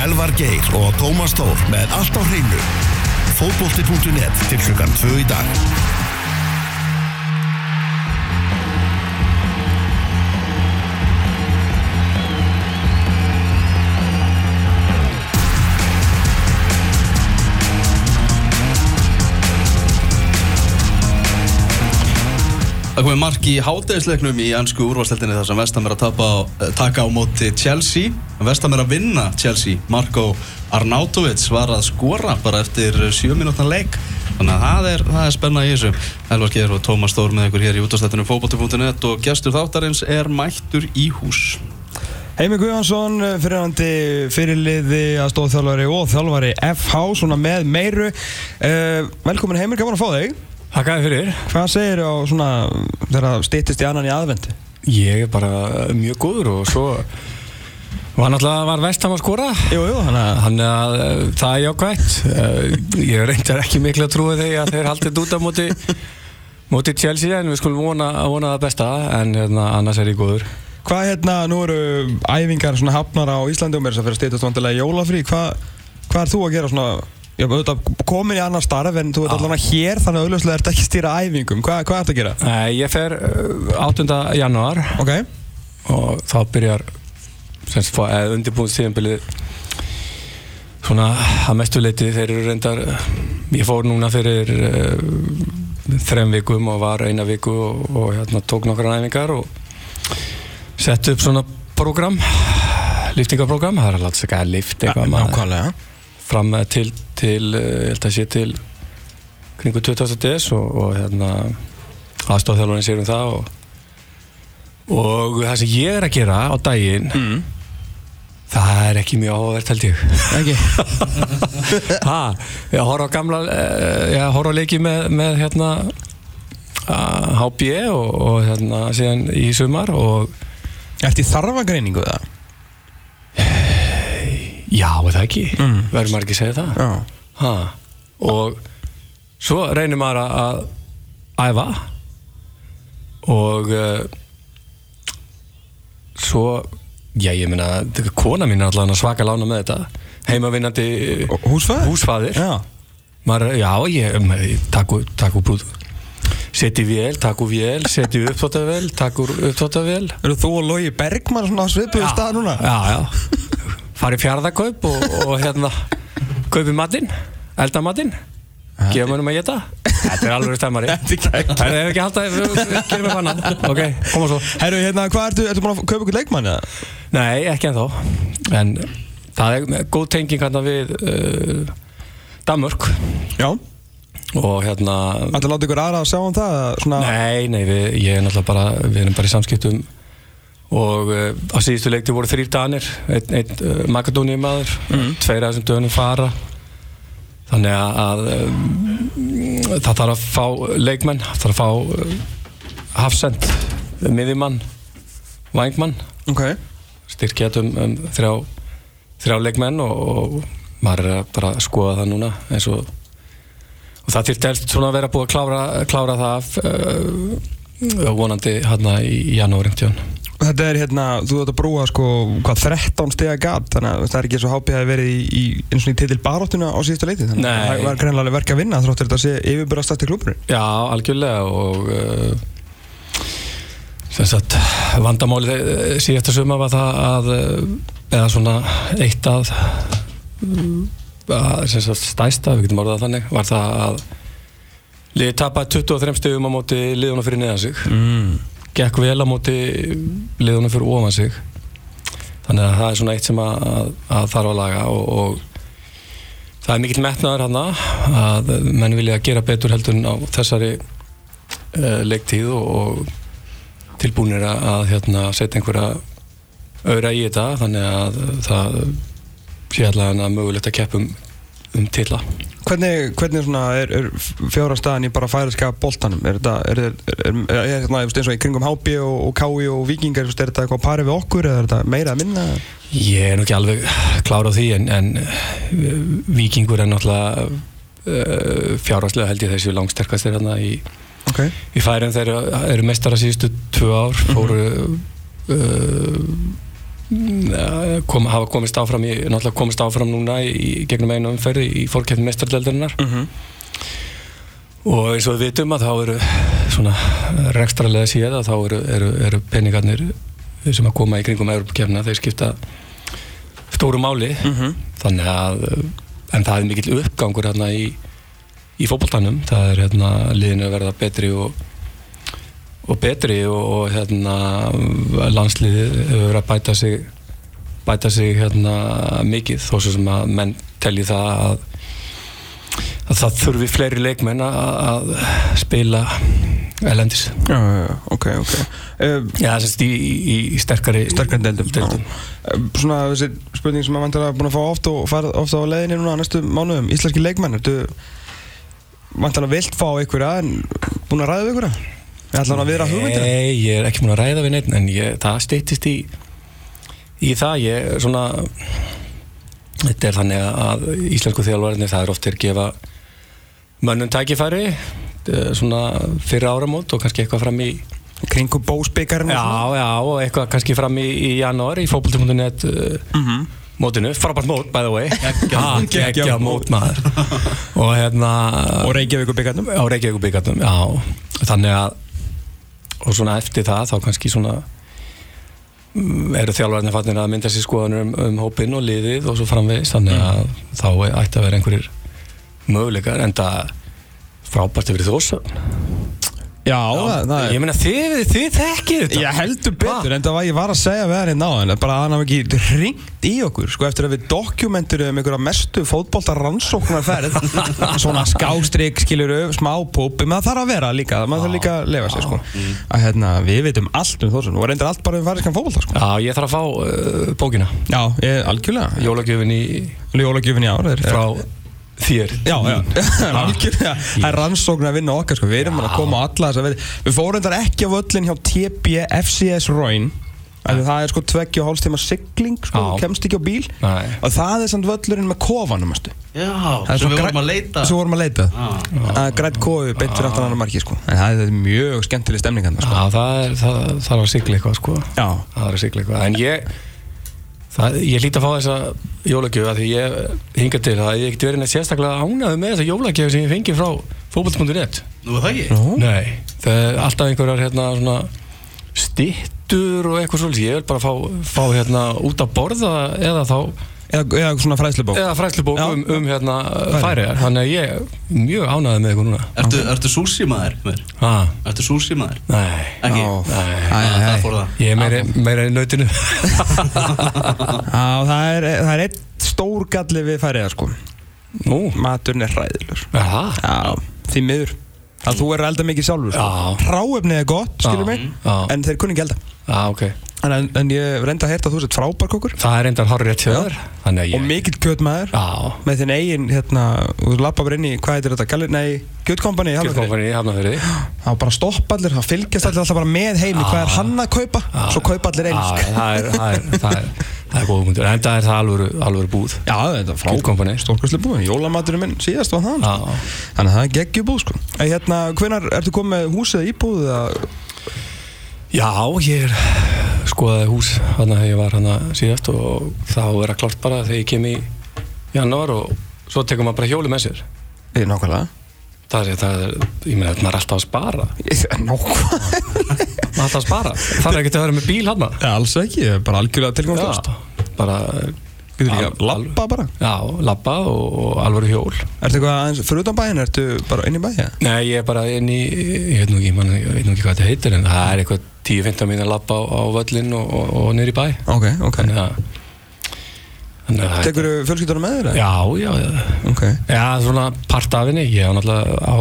Elvar Geir og Tómas Tór með allt á hreinu. Fótbolti.net til klukkan 2 í dag. Það komið mark í hátæðisleiknum í ansku úrvarsleldinni þar sem Vestam er að tapa eh, taka á móti Chelsea. Vestam er að vinna Chelsea. Marko Arnautovic var að skora bara eftir 7 minútna leik. Þannig að það er, það er spenna í þessu. Elvar Geir og Tómas Stór með ykkur hér í útvarsleldinu fókbóti.net og gestur þáttarins er mættur í hús. Heimi Guðjónsson, fyrirhandi fyrirliði að stóðþjálfari og þjálfari FH, svona með meiru. Uh, velkomin Heimir, gaman að fá þig. Takk fyrir. Hvað segir á svona þegar það stýttist í annan í aðvendi? Ég er bara mjög góður og svo var náttúrulega var vestam að skora. Jú, jú, þannig að... Að uh, það er jákvæmt. Uh, ég reyndar ekki miklu að trúa þegar að þeir haldið út á móti, móti Chelsea en við skulum vona, vona það besta en hérna, annars er ég góður. Hvað hérna, nú eru æfingar svona hafnar á Íslandi og mér að fyrir stýttast vantilega í jólafrí. Hvað, hvað er þú að gera svona, já, komin í annar starf en þú ert allavega hér þannig að auðvitað ert ekki stýra æfingum. Hvað, hvað ert að gera? Nei, ég fer uh, 8. janúar Ok, og þá byrjar semst fá- eða undirbúið tíðanbilið svona að mestu leiti þeir eru reyndar ég fór núna fyrir uh, þrem vikum og var eina viku og, og hérna tók nokkra næfingar og sett upp svona program liftingaprógram, það er láta sig að lift eitthvað. Fram með til, til uh, ég held að sé til kringu 20. DS og, og hérna aðstofþjálfurinn sér um það og, og það sem ég er að gera á daginn Mm. það er ekki mjög áhugavert held ég Ekki? ha, ég horf á gamla uh, ég horf á leiki með, með hérna HB og, og hérna síðan í sumar og í þarfagreiningu það? Já, það ekki Mm. verður maður ekki að segja það ha. og svo reynir maður að æfa og uh, svo já ég meina kona mín er allavega svaka lána með þetta heimavinnandi Húsfæður? húsfaðir Já. ég takku, takku brúð seti vél, takku vél, seti uppþóttavél takku uppþóttavél Eru þú og Lógi Bergmann svona á svipuðu stað núna? já, já fari fjárðakaup og, og hérna kaupi matinn, elda matinn. Gefa mönnum að geta þetta er alveg stemmari. Þetta er ekki halda gerum við fannan ok, koma svo. Herru, hérna, hvað ertu, ertu búin að kaupa ykkur leikmann eða? nei, ekki ennþá. En það er góð tenging hérna við uh, Danmörk. Já. Og hérna Ættu að láta ykkur aðra að sjá um það? Svona, Nei, nei, við, ég er náttúrulega bara, við erum bara í samskiptum og uh, á síðustu leikti voru þrýr danir, einn ein, uh, Makedóníu maður, tveir af þessum dögunum fara. Þannig að, að um, það þarf að fá leikmenn, það þarf að fá hafsend, miðjumann, vængmann, Ok. Styrkjætt um, um þrjá, þrjá leikmenn og, og maður er að bara skoða það núna eins og og það þurfti helst svona að vera búið að klára, klára það af uh, vonandi hérna í janúari tjón. Þetta er hérna, þú ert að brúa sko, hvað, 13 stiga gat? Þannig að það er ekki eins og hápið hafi verið í, í eins og í titil baróttuna á síðustu leiti. Þannig að það var greinlega verk að vinna þróttir þetta að sé yfirbyrða stætti klúburinn Já, algjörlega og uh, sem sagt vandamálið eh, síðasta suma var það að eh, eða svona eitt að, að sem sagt stæsta, við getum orðað þannig var það að liðið tapaði 23 stegum á móti liðunum fyrir neðan sig. Mm. Gekk vel á móti liðunum fyrir ofan sig. Þannig að það er svona eitt sem að, að, að þarf að laga og, og það er mikill metnaður hann að menn vilja gera betur heldur á þessari uh, leiktíð og, og tilbúinir að, að hérna, setja einhverja auðra í þetta. Þannig að það sé allavega mögulegt að keppum um tilla Hvernig, hvernig svona er, er fjárhagstaðan í bara færiska boltanum? Er þetta, er, er, er, er, er eins og í kringum HB og, og KI og Víkingar, er þetta eitthvað parið við okkur eða er þetta meira að minna? Ég er nú ekki alveg klára á því en, en uh, vikingur er náttúrulega uh, fjárhagslega held ég þessu langsterkastir hérna í, Ok. í færin þeir eru- mestara síðustu tvö ár fóru uh, mm, kom, hafa komist áfram í, náttúrulega komist áfram núna í, gegnum einu umferði í fórkjöfni mestardeldarinnar og eins og við vitum að þá eru svona rekstralega séð að þá eru, eru, eru peningarnir sem að koma í kringum Europakefna þeir skipta stóru máli. Þannig að en það er mikill uppgangur hérna í, í fótboltanum. Það er hérna liðinu að verða betri og og betri og, og hérna landsliðið hefur verið að bæta sig bæta sig hérna mikið. Þó sem að menn telji það að, að það þurfi fleiri leikmenn að, að spila elendis Já, já, ok, ok. Uh, Já, þess að í, í, í sterkari Sterkari deildum, Svona þessi spurning sem að vantar að búin að fá oft og fara ofta á leiðinni núna næstu mánuðum. Íslenski leikmenn, ertu vantar að vilt fá einhverja en búin að ræða við einhverja? Við ætlum að viðra hugmyndir. Nei, ég er ekki múin að ræða við neitt en ég, það steytist í í það, ég er svona þetta er þannig að íslensku þjálfarnir það er oft er gefa mönnum tækifæri eh, svona fyrir áramót og kannski eitthvað fram í Kringum bósbyggarinn já, já, og eitthvað kannski fram í, í janúar í fókbaltum.net uh, Mhm. mótinu, frábært mót by the way. Geggja mót. Maður. Og hérna Og Reykjavík og á byggarnum, já. Þannig að og svona eftir það þá kannski svona mm, eru þjálfarnir fannir að mynda sér skoðanur um, um hópinn og liðið og svo framvegis. Þannig að þá ætti að vera einhverjir möguleikar en það frábært yfir þósöfn Já, það, það ég meina þið, þið þekkið þetta. Ég heldur betur, en það var ég var að segja við hann í náðan bara að hann hafi ekki ringt í okkur sko eftir að við dokumenturum einhverja mestu fótbolta rannsóknarferð svona skástrygg, skilur smá púpi, maður þarf að vera líka maður þarf líka að lefa sig sko. Að hérna, við veitum allt um þósun og reyndar allt bara um fariskan fótbolta sko. Já, ég þarf að fá uh, bókina. Já, ég, algjörlega. Jólagjöfin í Jólagjöfin í ár er, frá þér. Já, já, algjörlega Það er rannsókn að vinna okkar sko. Við erum að koma á alla þess að við Við fórum þetta ekki á völlin hjá TB FCS Royn. Það er sko tveggja og hálfs tíma sigling sko, kemst ekki á bíl. Nei. og það er samt völlurinn með kofanum. Já, sem við græ- vorum að leita. Svo vorum að leita. Ah. Grætt kofi beint fyrir aftan annar marki sko. En það er mjög skemmtileg stemning hann sko. Já, það er, það, það þarf að sigla eitthvað sko. Já, það er að sigla eitthvað. En ég það, ég líti að fá þessa jólagjöf að því ég hinga til að ég get verið neitt sérstaklega ánæðu með þessa jólagjöf sem ég fengi frá fókbalt.net Nú er það ekki? Nei, það er alltaf einhverjar hérna svona stittur og eitthvað svolítið, ég vil bara fá, fá hérna út að borða eða þá eða, eða svona fræðslubók eða fræslubók Já. um, um hérna Færeyjar. færiðar, þannig að ég er mjög ánæðu með eitthvað núna Ertu, ertu súsi maður? mér? ah, Ertu súsi maður? nei, Ekki? Já. nei Æ, æ, Það æ. fór það ég er meira, meira í nautinu Já, það er, það er eitt stór galli við færiða sko nú, Maturinn er hræðilur er það? Já, því miður að þú er að elda mikið sjálfur sko. Já. Hráefnið er gott, skilur mig. En þeir kunni ekki elda Já, ok En, en ég reynda að heyrta að þú sett frábær kokkur. Það er reyndar horrið rétt hjá þér. Þannig að Og ég mikill kjötmaður. Já, Með þinn eigin, hérna, þú lappa bara inn í Hvað heitir þetta, Galli, nei, kjötkompani kjöldkompani í Hafnafjörði Það bara stoppa allir, það fylgjast allir alltaf bara með heimi Hvað er hann að kaupa, svo kaupa allir eins. Já, það er, það er, það er, það er góð punktur. En það er það alvöru, alvöru búð. Já, þetta er Kjötkompani. frábær, stórkvæslega búið Jólamaturinn minn síðast var það. Já, Þannig að það er geggjubúð sko. Hérna, hvenar ertu komið húsið íbúð eða já ég er skoðaði hús Þannig að ég var hana síðast Og þá er það klart bara þegar ég kem í janúar Og svo tekur maður bara hjóli með sér. Ég, nákvæmlega. Það er, það er, ég meina, maður er alltaf að spara. Nákvæmlega. Maður er alltaf að spara. Það er ekkert að vera með bíl hann Ja, alls ekki, ég er bara algjörlega tilgangslöst bara lappa bara? Já, labba og, og alvöru hjól. Ertu eitthvað aðeins fyrir utan bæinn, ertu bara inn í bæja? Nei, ég er bara inn í, ég veit nú ekki, man, veit nú ekki hvað þetta heitir en það er eitthvað 10-15 mín að labba á, á völlin og, og, og í bæ. Ok, ok. Þannig að Tekur þú fjölskyldunum með þér? Já, já, já. Ok. Já, svona part af henni, ég á náttúrulega á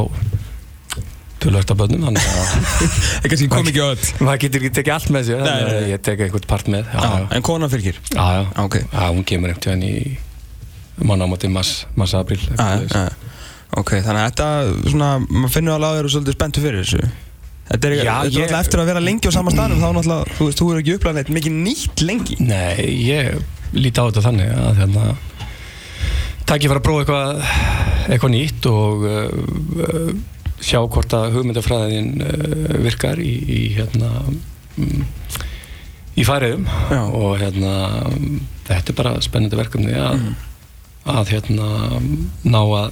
tölvögt af börnum þannig að Ég kannski kom ekki öll. Maður getur ekki tekið allt með sér þannig að ég tek einhvern part með Já, Já, já, en konan fylgir? Já, já. Já, ok. Já hún kemur einhvern veginn í mannámóti mars, mars april Já, já Ok, þannig að þetta, svona, maður finnur alveg að þér svolítið spenntu fyrir þessu. Þetta er, er ég- náttúrulega eftir að vera lengi á sama staðnum þá náttúrulega, þú veist, þú er ekki upplæðan eitt mikið nýtt lengi. Nei, ég líti á þetta þannig að hérna takk ég fara að prófa eitthvað eitthvað nýtt og uh, uh, sjá hvort að hugmyndafræðin uh, virkar í, í hérna mm, í færiðum Já. og hérna þetta er bara spennandi verkefni að, að hérna ná að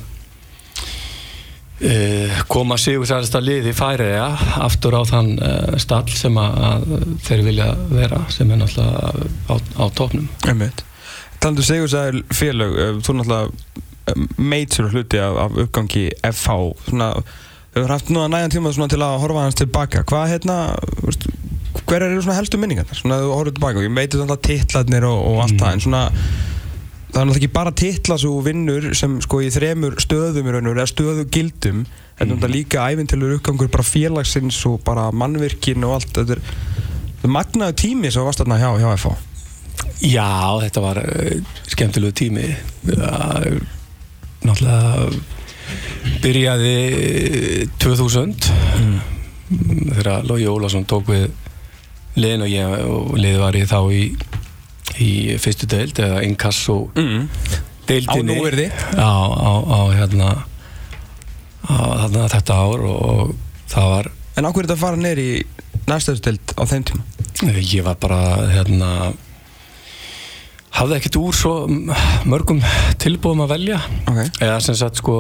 uh, koma sigur sælsta lið í færiða aftur á þann uh, stall sem að, að þeir vilja vera sem er náttúrulega á, á topnum Einmitt. Talandu Sigursæðil félög, uh, þú er náttúrulega meitsur hluti af, af uppgangi FH, svona, hefur haft núna nægan tíma svona til að horfa hans tilbaka. Hvað, hérna, hver eru svona helstu minningar? Svona, þú horfður tilbaka, ég meitir svona titlarnir og, og allt það, en svona, það er náttúrulega ekki bara titla svo vinnur sem sko í þremur stöðum og veru, eða stöðu gildum, en þetta líka æfintilur uppgangur bara félagsins og bara mannvirkin og allt, þetta er, þetta er magnaðu tími sem varst þarna hjá, hjá FH. Já, þetta var uh, skemmtilegu tími uh, náttúrulega byrjaði 2000 þegar Lógi Ólason tók við liðin og ég og liðið var ég þá í, í fyrstu deild eða inkasso Mm. deildinni Á núvirði. á, á, á hérna á, þarna þetta ár og, það var En á hverju þetta fara neyri í næstöðstild á þeim tíma? ég var bara hérna hafði ekkert úr svo mörgum tilbúðum að velja Ok. eða sem sagt sko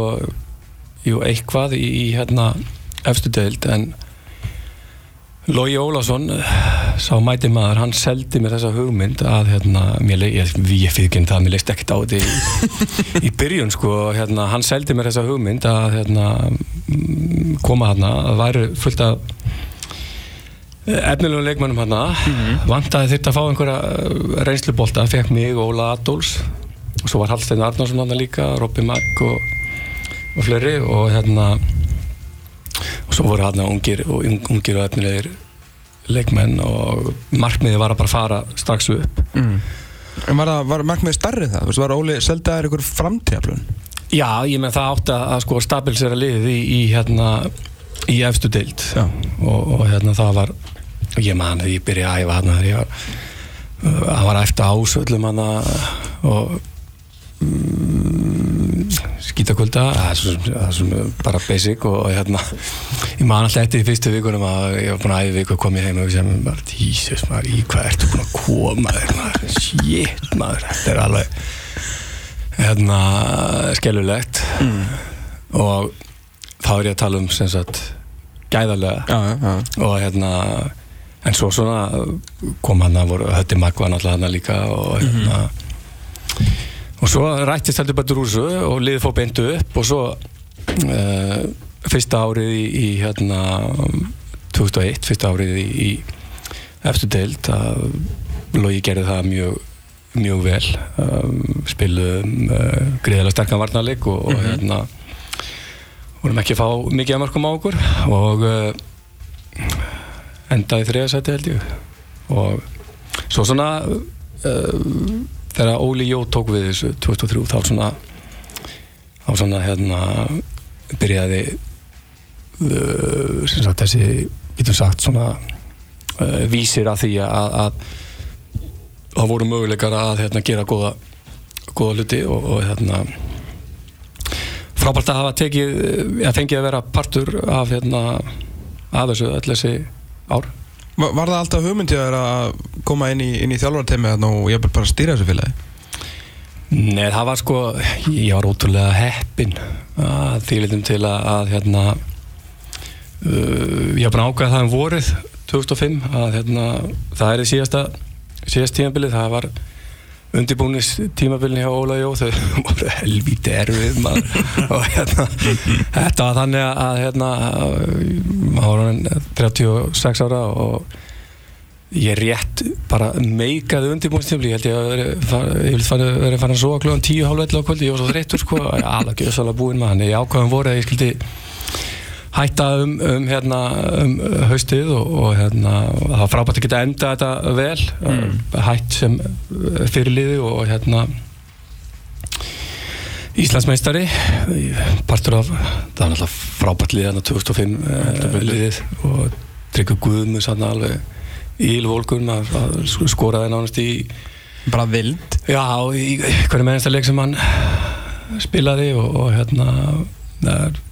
jú, eitthvað í, í hérna efstu deild en Lógi Ólásson sá mæti maður, hann seldi mér þessa hugmynd að hérna, mér, le- ég, ég fyrir ekki það, mér leist ekkert á þetta í, í byrjun sko, hérna, hann seldi mér þessa hugmynd að hérna, koma hérna, að væri fullt af efnilegum leikmannum hérna vantaði þurft að fá einhverja eh, reynslubolta, fekk mig og Óla Adolfs og svo var Hallstein Arnarsson hérna líka, Robby Mack og, og fleiri og hérna og svo voru hérna ungir ungir og efnilegir leikmenn og markmiði var að bara fara strax upp Mm. En var var markmiði starrið það? Var Óli seldaðir ykkur framtíðaflun? Já, ég menn það átti að, að sko stabilisera liðið í, í hérna í efstu deild Já. og, og hérna það var og ég man þegar ég byrjaði að æfa hérna þegar ég var það var eftir ásöllum hana og mm, skítakvölda það er svo, það er svo bara basic og, og hérna ég man alltaf eftir í fyrstu vikunum að ég var búin að æfa viku og kom ég heim og ég sem bara Jesus maður, í hvað ertu búin að koma þér maður, shit maður þetta er alveg hérna skellulegt og þá er ég að tala um sem sagt gæðarlega. Já, já, já. og hérna en svo svona kom hann að voru hötti magva náttúrulega hann líka og hérna og svo rættist heldur úr þessu og liðið fór beintu upp og svo uh, fyrsta árið í, í hérna 2001, fyrsta árið í, í eftir deild að Logi gerði það mjög mjög vel um, spilum uh, gríðilega sterkan varnarleik og, og hérna vorum ekki að fá mikið að mörgum á okkur og uh, endaði þriðasæti held ég. Og svo svona uh, þegar Óli Jó tók við þessu 2003 þá svona þá svona hérna byrjaði uh, sagt þessi getum sagt svona uh, vísir að því að, að það voru möguleikar að hérna, gera góða, góða hluti og, og hérna frábært að hafa tekið að fengið að vera partur af hérna af þessu öll þessi ár Var, var það alltaf hugmyndið að koma inn í, í þjálfarteimi þarna og ég bara stýra þessu félagi? Nei, það var sko ég var ótrúlega heppinn að því litum til að, að hérna uh, ég var bara ákveða það um vorið 2005 að hérna það er í síðasta síðast tímabilið, það var undirbúnis tímabilið hjá Óla Jó þau voru helvíti erfið maður. Og hérna þetta var þannig að hérna maður var hann 36 ára og ég rétt bara meikaði undirbúinstímli ég held ég að ég vil fara, veri farin að sofa klúan 10 hálf 11 á kvöldi, ég var svo þreyttur sko, alveg gjössalega búinn með hann. Ég ákvaðum voru að ég skildi hætta um, um, hérna, um haustið og, og hérna, það var frábært að geta enda þetta vel mm. hætt sem fyrirliði og hérna Íslandsmeistari partur af, það var náttúrulega frábært lið hérna 2005 uh, liðið og Tryggur Guðmus hann alveg ílvolgun að, að skoraði nánast í Bara vild? já, í hverju mennsta leik sem hann spilaði og, og hérna það er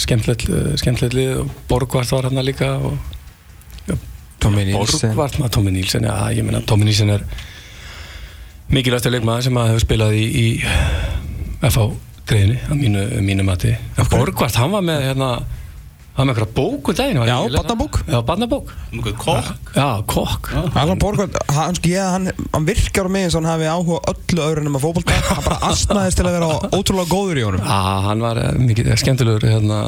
skemmtilegt skemmtilegt lið og Borgvart var hérna líka og ja, Tommy Nielsen. Borgvart maður Tommy Nílsen já, ég meina Tommy Nílsen er mikilvægstu leikmaður sem að hefur spilað í, í FH greiðinni að mínu, mínu mati. En Borgvart, hann var með hérna hann var með eitthvað bók um daginn var Já, ekki? barnabók. já, barnabók. Um kokk. Já, kokk. Alan Borgvart, hann, sko, ég, hann, hann virkar á mig eins og hann hafi áhuga öllu öðru en um að fótbolta. Hann bara asnaðist til að vera ótrúlega góður í honum. Já, hann var eh, mikið skemmtilegur hérna,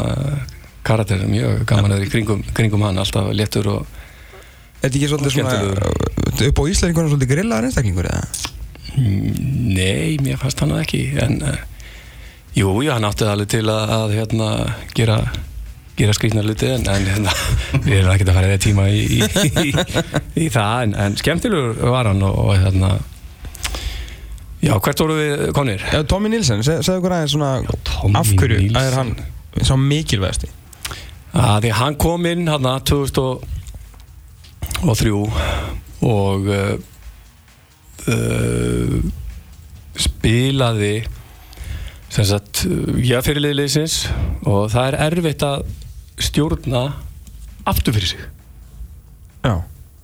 karakter, mjög gaman að í kringum, kringum hann, alltaf léttur og Er þetta ekki svolítið svona upp á Íslandingunum svolítið grillaðar einstaklingur eða? Mm, Nei, mér fannst hann það ekki en uh, jú, jú, hann átti það alveg til að, að hérna, gera gera skrýtna hluti en, en hérna, við erum ekki að fara eða tíma í, í, í, í það en, en skemmtilegur var hann og, og hérna Já, hvert voru við konir? Já, Tommy Nielsen, seg, segðu okkur aðeins svona Tommy af hverju Nielsen. er hann svo mikilvægasti að því hann kom inn hann 2003 og uh, uh, spilaði sem sagt ég fyrirlið leysins og það er erfitt að stjórna aftur fyrir sig. Já,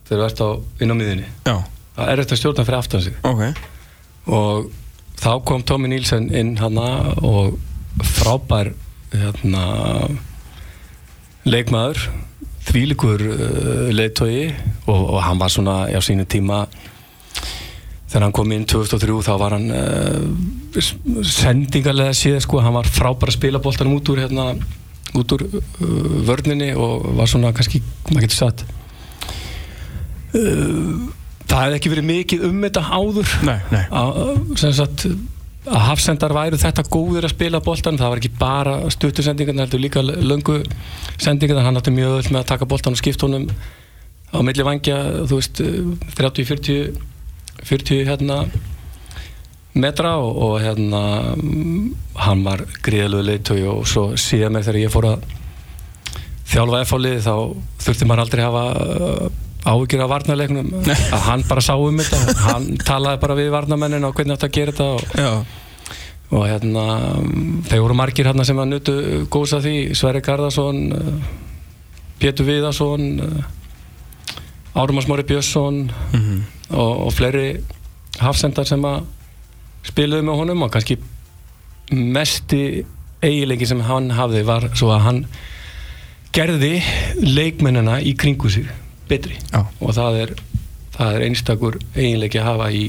þegar þú ert á inn á miðinni já, það er erfitt að stjórna fyrir aftan sig. Ok. Og þá kom Tommy Nílsen inn hana og frábær hérna leikmaður þvílikur uh, leiðtogi. Og, og hann var svona á sínu tíma þegar hann kom inn 2003 þá var hann uh, sendingarlega séð sko, hann var frábær að spila boltanum út úr hérna, út úr uh, vörninni og var svona kannski, maður getur sagt uh, það hefði ekki verið mikið um þetta áður. Nei, nei. Að, sem sagt, að hafsendar væru þetta góður að spila boltan það var ekki bara stuttu sendingarna heldur líka löngu sendingarna hann átti mjög öll með að taka boltan og skipta honum á milli vangja þú veist 30-40 40 hérna metra og, og hérna mm, hann var gríðalögu leiðtögi og svo síðan með þegar ég fór að þjálfa F-álið þá þurfti maður aldrei hafa uh, áhyggjur af varnarleiknum að hann bara sá um þetta hann talaði bara við varnarmennin og hvernig átt að gera þetta og, og hérna þeir voru margir hérna sem að nutu góðs að því Sverri Garðarsson uh, Pétur Viðarsson uh, Árumars Mári Björnsson Mhm. og, og fleiri hafsendar sem að spiluðu með honum og kannski mesti eiginleiki sem hann hafði var svo að hann gerði leikmennina í kringu sig betri. Já. og það er, það er einstakur eiginleiki að hafa í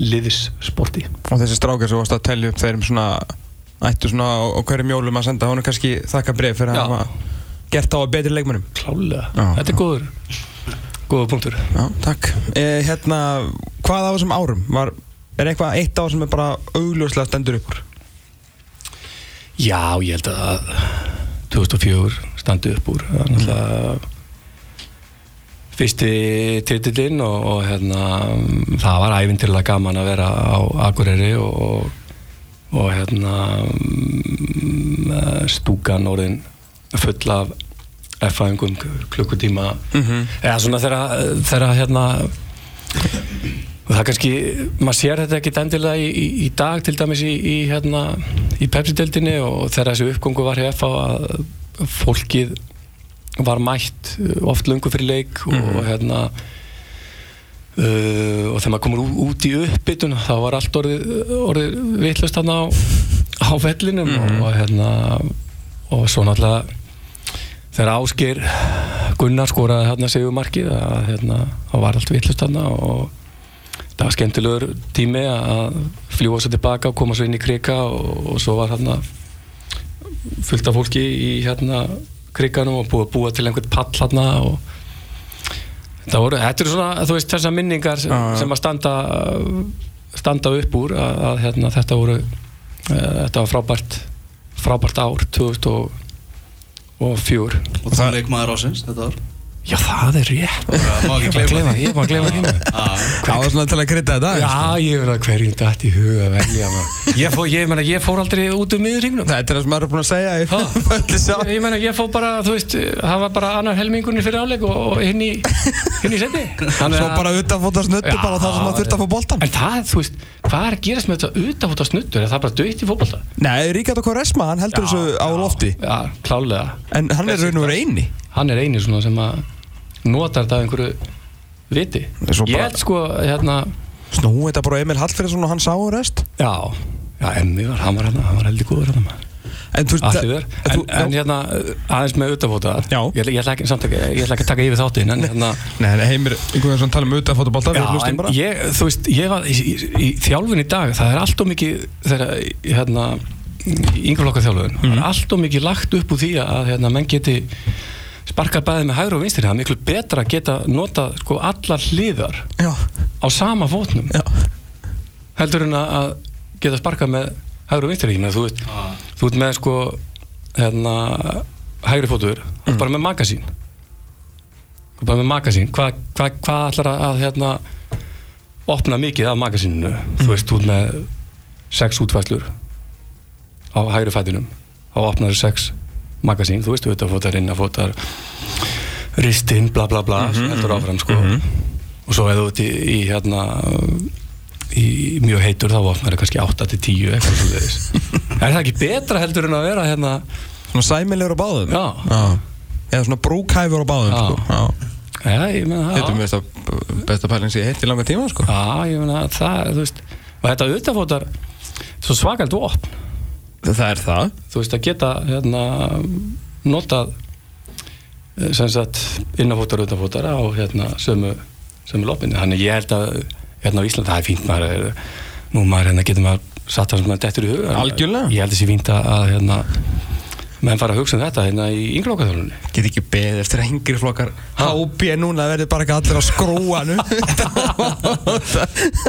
liðssporti. Og þessi strákar sem varst að tellja upp þeir svona ættu svona á, á hverjum jólum að senda honum kannski þakka bref fyrir að Já. hafa gert á að betri leikmönnum. Klálega, Já, þetta er góður góður punktur. Já, takk. Eh, Hérna, hvað á þessum árum? Var, er eitthvað eitt ár sem er bara augljóslega stendur upp úr? Já, ég held að 2004 standi upp úr það er náttúrulega fyrsti titillinn og, og hérna, það var æfintirlega gaman að vera á Akureyri og, og hérna mm, stúkan orðin full af F-fæðingum klukkutíma Mhm. eða svona þegar hérna og það kannski, maður sér þetta ekki endilega í, í, í dag til dæmis í, í, hérna, í Pepsi-deldinni og þegar þessi uppgöngu var hér að fólkið var mætt uh, oft lungu fyrir leik og hérna uh, og þegar maður komur út í uppbytun þá var allt orðið, orðið vitlust þarna á, á vellinum og, og hérna og svo náttúrulega þegar Ásgeir Gunnar skoraði hérna segjum markið að hérna, þá var allt vitlust þarna og það var skemmtilegur tími að fljúa svo tilbaka og koma svo inn í krika og, og svo var hérna fullt af fólki í hérna krikanum og búið að búa til einhvern pall hérna og þetta voru, þetta eru svona, þú veist, þessar minningar sem, Já, já. sem að standa standa upp úr að, að hérna, þetta voru uh, þetta var frábært frábært ár 2004 Og það er leikmaður ásins þetta ár Já, það er rétt. Má ekki gleyma því. Ég má gleyma því. Hvað var svona til að krydda þetta? Já, ég verði að hverjum dætt í huga velja maður. Ég fór, ég, meina, ég fór aldrei út um miðurringnum Þetta er það sem maður er búin að segja sá Ég meina, ég fór bara, þú veist, það var bara annar helmingunni fyrir áleik og, og hinn í, hinn í Þannig Svo bara utanfóta snuttu bara það sem maður þurfti að fá boltan En það, þú veist, hvað er að gerast með þetta utanfóta snuttur? Er það bara döitt í fótbolta? Nei, Ríkard Quaresma, hann heldur þessu á lofti. Já, klálega. En hann er raun og verið eini. Hann er eini svona sem að notar þetta af einhverju viti. Ég held sko hérna Snú þetta bara Emil Hallfriðsson og hann sá og rest? Já, já, var, hann var hérna hann var heldur góður hérna. En þú það- en en, en hérna aðeins með utafóta ég, ég, ég ætla ekki að taka yfir þáttin en hérna Nei, nei, Heimir, einhvern veginn tala um bara. ég, þú veist, ég var í, í, í þjálfun í dag, það er allt og mikið þegar, hérna yngreflokka þjálfun, það Mhm. er allt og mikið lagt upp úr því að hérna, menn geti sparkað bæði með hægri og vinstri, það er miklu betra að geta nota sko allar hliðar Já, á sama fótnum já. heldur en að að geta sparkað með hægri og meina, þú veist þú ert með sko hérna, hægri fótur, mm. bara með magasín. Bara með magasín. Hvað hva, hva ætlar að, að hérna, opna mikið af magasíninu? Þú veist, þú ert með sex útfæslur á hægri fætinum. Þá opnar sex magasín þú veist, auðvitað innafótar ristinn, bla bla bla mm -hmm, heldur áfram sko og svo eða út í, í hérna í mjög heitur þá opnar það kannski 8-10 eitthvað svo er það ekki betra heldur en að vera hérna Svona sæmilegur á báðum Já. Eða svona brúkhæfur á báðum Já. sko. Já Já, það Þetta er að besta pæling sem ég heitt í langa tíma sko. Já, ég meina það, þú veist og þetta auðvitaðfótar svo svakalt opn Það er það. Þú veist að geta hérna notað eh, sem sagt innafótar og utanfótar á hérna sömu, sömu lopinni þannig ég held að hérna á Íslandi það er fínt maður er, nú maður hérna getur maður satt það sem maður dettur í hug. Algjörlega. ég held að sé fínt að, hérna menn fara að hugsa um þetta hérna í ynglókaþjálfunni Get ekki beðið eftir að yngri flokkar HB núna verður bara ekki allir á skróanu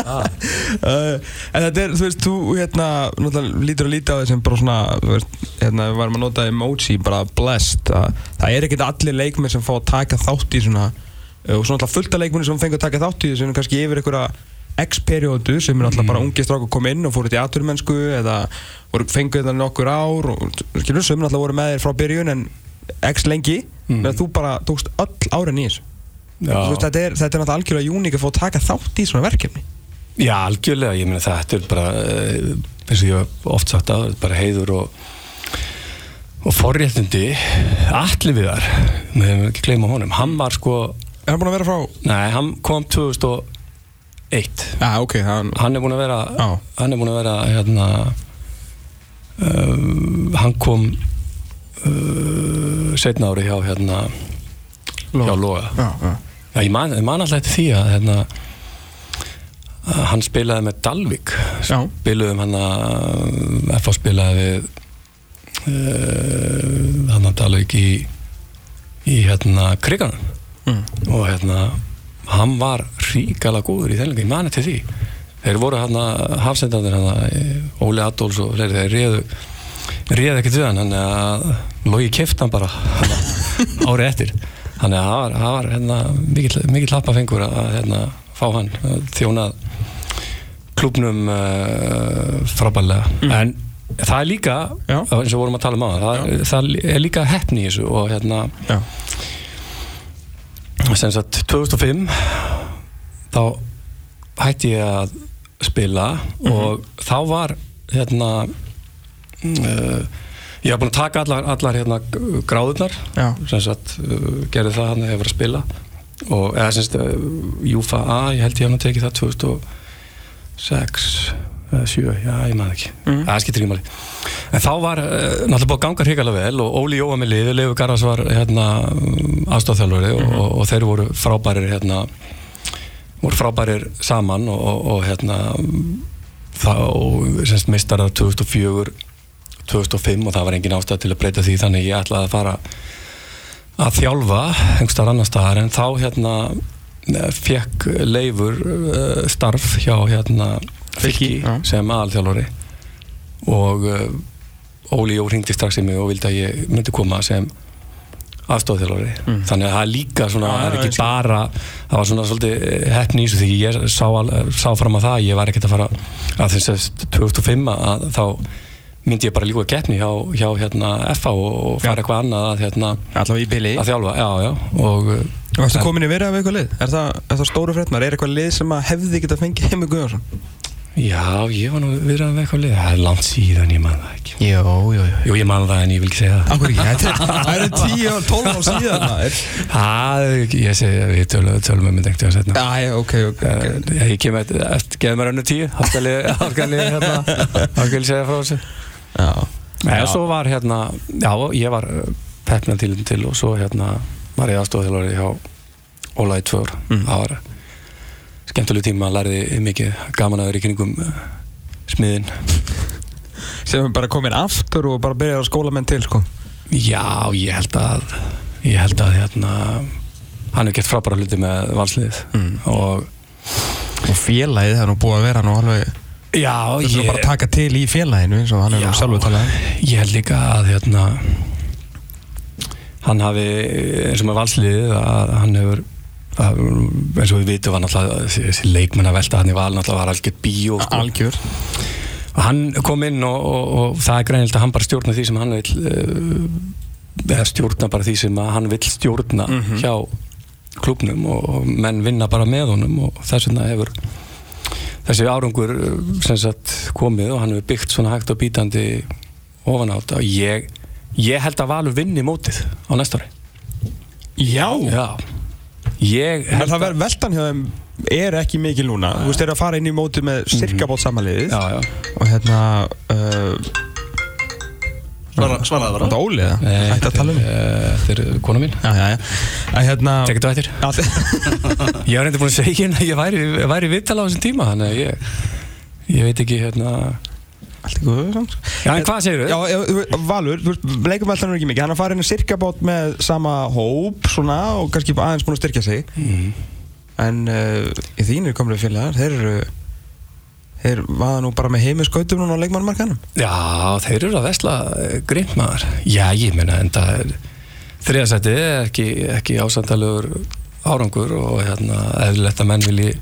uh, En þetta er, þú veist, þú hérna lítur að líta á þessum bara svona veist, hérna, við varum að nota emoji bara blessed, að það er ekkert allir leikmenn sem fá að taka þátt í svona uh, og svona alltaf fullt af leikmenn sem fengur að taka þátt í þessu en kannski yfir einhverja X-periódu sem er alltaf bara ungi strákur kom inn og fóru til aturmennsku eða fenguð þetta nokkur ár og skilur sem alltaf voru með þér frá byrjun en X lengi Mm. mm. þú bara tókst öll veist, Já, þetta, er, þetta er náttúrulega algjörlega uník að fá að taka þátt í svona verkefni. Já algjörlega, ég meina þetta er bara eh, eins og ég hef oft sagt að bara heiður og og forréttindi allir við þar, við hefum ekki gleyma honum. Hann var sko, Er hann búin að vera frá nei, hann kom 2001 Já, ok, hann hann er búin að vera Já. hann er búin að vera hérna um, hann kom uh, setna ári hjá hérna hjá Loga. Já, já. Já, ég man, ég man alltaf eftir því að hérna, hann spilaði með Dalvik. Spiluðum hann að FH spilaði við uh, hann að Dalvik í í hérna kriganum Mm. og hérna hann var ríkala góður í þenlega, ég man eftir því. Þeir voru hann að hafsendandir hann Óli Adolfs og fleiri þeir réðu réði ekkert við hann hann að logi keft hann bara árið eftir. Þannig að það var, það var hérna, mikill, mikill lappafengur að hérna, fá hann að þjóna klubnum uh, frábælega en það er líka Já. eins og vorum að tala um á það, það er líka heppni í þessu og hérna Já, sem sagt 2005 þá hætti ég að spila og þá var hérna uh, ég var búinn að taka allar, allar hérna gráðurnar. Já. sem sagt uh, gerði það hann var að spila. Og eða sem sagt uh, Júfa A, ég held ég hann að tekið það 2006 7, já ég maður ekki. Það skiptir ekki máli. En þá var uh, náttúrulega búið að ganga hrikalega vel og Óli Jóa með liði, Leifur Garðars var hérna aðstofþjálfari og, og, og þeir voru frábærir hérna voru frábærir saman og, og, og hérna þá semst mistarar 2004 2005 og það var engin ástæð til að breyta því þannig ég ætlaði að fara að þjálfa einhverstaðar annar staðar en þá hérna fekk Leifur uh, starf hjá hérna Fylki já. sem aðalþjálfari og uh, Óli Jó hringdi strax í mig og vildi að ég myndi koma sem aðstofþjálfari Mm. þannig að það er líka svona, það er ekki bara það var svona svolítið heppni í þessu því ég sá, al- sá fram að það ég var ekkert að fara að þess að 2005 að þá myndi ég bara líka keppni hjá, hjá hérna FA og, og fara Já. eitthvað annað að, hérna, allavega í bili að þjálfa, já, já og uh, Varstu en- komin í verið af eitthvað lið? Er það, er það stóru fréttnar? Er eitthvað lið sem að hefði getað fengið Heimi Guðjónsson? Já, ég var nú viðræðan með eitthvað lið. Það er langt síðan, ég man það ekki. Jó, jó, jó. Jú, ég man það en ég vil ekki segja það. Akkur ekki, er- það eru 10 og 12 ár síðan Það er ekki, ég segi að við tölum, tölum um þetta einhvern veginn setna Já, já, ok, ok, Eh, Ég kem eftir, geðum mér önnu tíu. Þá skal ég, þá skal ég, hérna? Segja frá þessu? Já, Nei, og svo var hérna, já, ég var peppna til til og svo hérna var ég aðstofþjálfari hjá Óla í tvö ár Mm. það var skemmtileg tíma, lærði mikið gaman að vera í kringum uh, smiðin sem er bara komin aftur og bara byrjar að skóla menn til, sko Já, ég held að ég held að hérna hann hefur gert frábæra hluti með valsliðið Mm. og Og félagið það er nú búið að vera nú alveg já, Þú þurfum ég, bara að taka til í félaginu eins og hann er nú sjálfur talað ég held líka að hérna hann hafi eins og með valsliðið að hann hefur að, eins og við vitum var náttúrulega þessi, leikmenn að velta hann í val náttúrulega var algjört bíó sko. Algjör hann kom inn og, og, og það er greinilega að hann bara stjórna því sem hann vil uh, eða stjórna bara því sem hann vil stjórna Mhm. hjá klubnum og, menn vinna bara með honum og þess vegna hefur þessi árangur sem sagt komið og hann hefur byggt svona hægt og bítandi ofan á þetta og ég, ég held að Valur vinni mótið á næsta ári Já Já Ég held það verður veltan hjá þeim er ekki mikil núna. Þú veist, þeir eru að fara inn í mótið með styrkabót samanliðið. Já, já. Og hérna uh, Svara, svaraði bara. Þetta Óli eða? Nei, Ætti að tala um eh, Þetta er kona mín. Já, já, já. Að hérna Tekið þetta eftir? Ég var reyndi búin að segja hérna að ég væri, væri viðtala á þessum tíma þannig að ég, ég veit ekki hérna Allt í góðu Já, en hvað segirðu? Já, já, Valur, veist, leikumveltan er ekki mikið. Hann er farin að styrkabót með sama hóp Svona og kannski aðeins búin að styrkja sig. Mm. En uh, í þínir komlu félagar Þeir eru Þeir vaða nú bara með heimisgautum núna á leikmannmarkanum Já, þeir eru að vesla grimt maður. Já, ég meina en það er þriðasætti er ekki, ekki ásandalegur árangur og hérna eðlilegt að menn vilji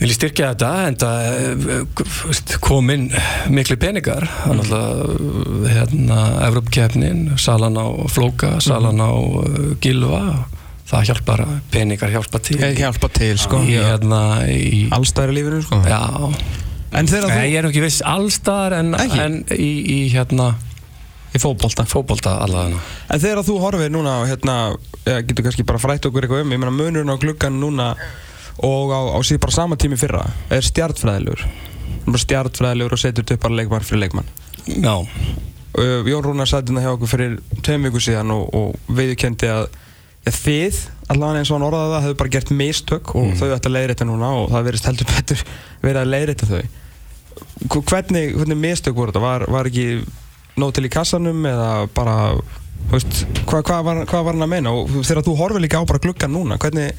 vilji styrkja þetta en það kom inn miklu peningar. Þannig að hérna Evrópkeppnin, salan á Flóka, salan á uh, Gilva það hjálpar, peningar hjálpa til. Hjálpa til, sko. Hérna, í, Allstæðri lífinu, sko. Já. En þegar þú ég er ekki viss. Allstar en, en í, í hérna Í fótbolta. Fótbolta allavega. En þegar þú horfir núna hérna, getur kannski bara frætt okkur eitthvað um, ég meina munurinn á gluggan núna og á, á síðan bara sama tími fyrra er stjartfræðilegur. Stjartfræðilegur og setur upp bara leikmann fyrir leikmann. Já, Uh, Jón Rúnar sætti hérna hjá okkur fyrir tveim viku síðan og, og viðurkendi að þið, allavega eins og hann orðaði það, hefur bara gert mistök og þau ætti að leiðrétta núna og það verðist heldur betur verið að leiðrétta þau. Hv- Hvernig, hvernig mistök voru þetta? Var, var ekki nóg til í kassanum eða bara, þú veist, hvað, hvað, var, hvað var hann að meina? Og þegar þú horfir líka á bara gluggan núna, hvernig,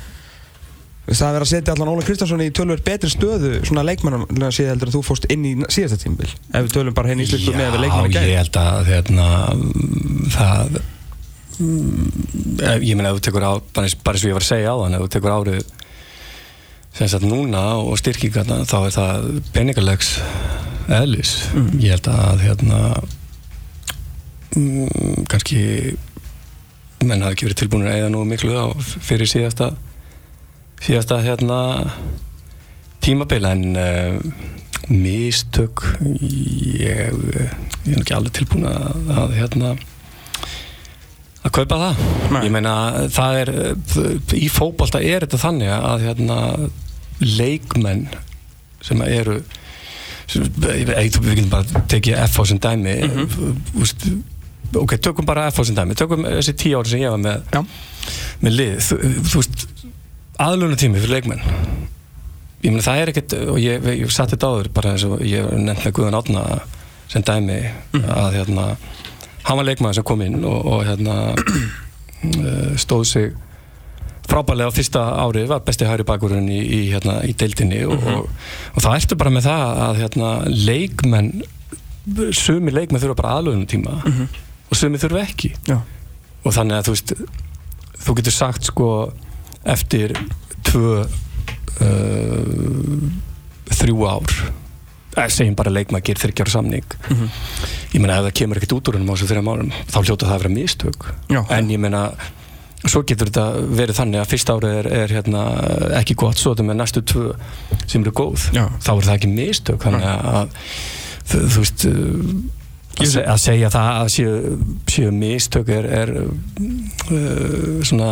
það er verið að setja allan Óla Kristjánsson í tölver betri stöðu svona leikmannum síðan heldur en þú fórst inn í síðasta tímbil ef við tölum bara henni í íslensku með við leikmann Já, ég held að hérna, mm, það mm, ég meina ef þú tekur á bara eins, og ég var að segja á þann ef þú tekur árið sem sagt núna og styrkingarna þá er það peningalegs eðlis. Ég held að hérna mm, kannski menn hafi ekki verið tilbúinir að eða nú miklu á fyrir síðasta síðasta hérna tímabil en uh, mistök ég, ég er ekki alveg tilbúin að, að hérna að kaupa það Nei. ég meina það er í fótbolta er þetta þannig að hérna leikmenn sem eru sem, ég, við getum bara tekið F á sem dæmi mm úst, ok, tökum bara F á sem dæmi tökum þessi tíu ári sem ég var með Já. með lið, þú veist aðlunum tími fyrir leikmenn. Ég meina það er ekkert og ég, ég, ég satt þetta áður bara eins og ég nefnt með Guðan Átna sem dæmi að hérna hann var leikmaður sem kom inn og, og hérna eh, stóð sig frábælega á fyrsta ári var besti hæri bakurinn í, í, hérna, í deildinni og, og, og það ertu bara með það að hérna, leikmenn sumi leikmenn þurfa bara aðlöðunum tíma og sumi þurfa ekki. Já. og þannig að þú veist þú getur sagt sko eftir tvö uh, þrjú ár. Segjum bara leikmaður gerir þryggjára samning. Ég meina ef það kemur ekkert út úr hennum á þessu þrjum árum þá hljóta það að vera mistök. Já. en ég meina svo getur þetta verið þannig að fyrsta árið er, er hérna, ekki gott svo þetta með næstu tvö sem eru góð Já. þá er það ekki mistök. Þannig að þú, veist að, se að segja það að séu, séu mistök er, er uh, svona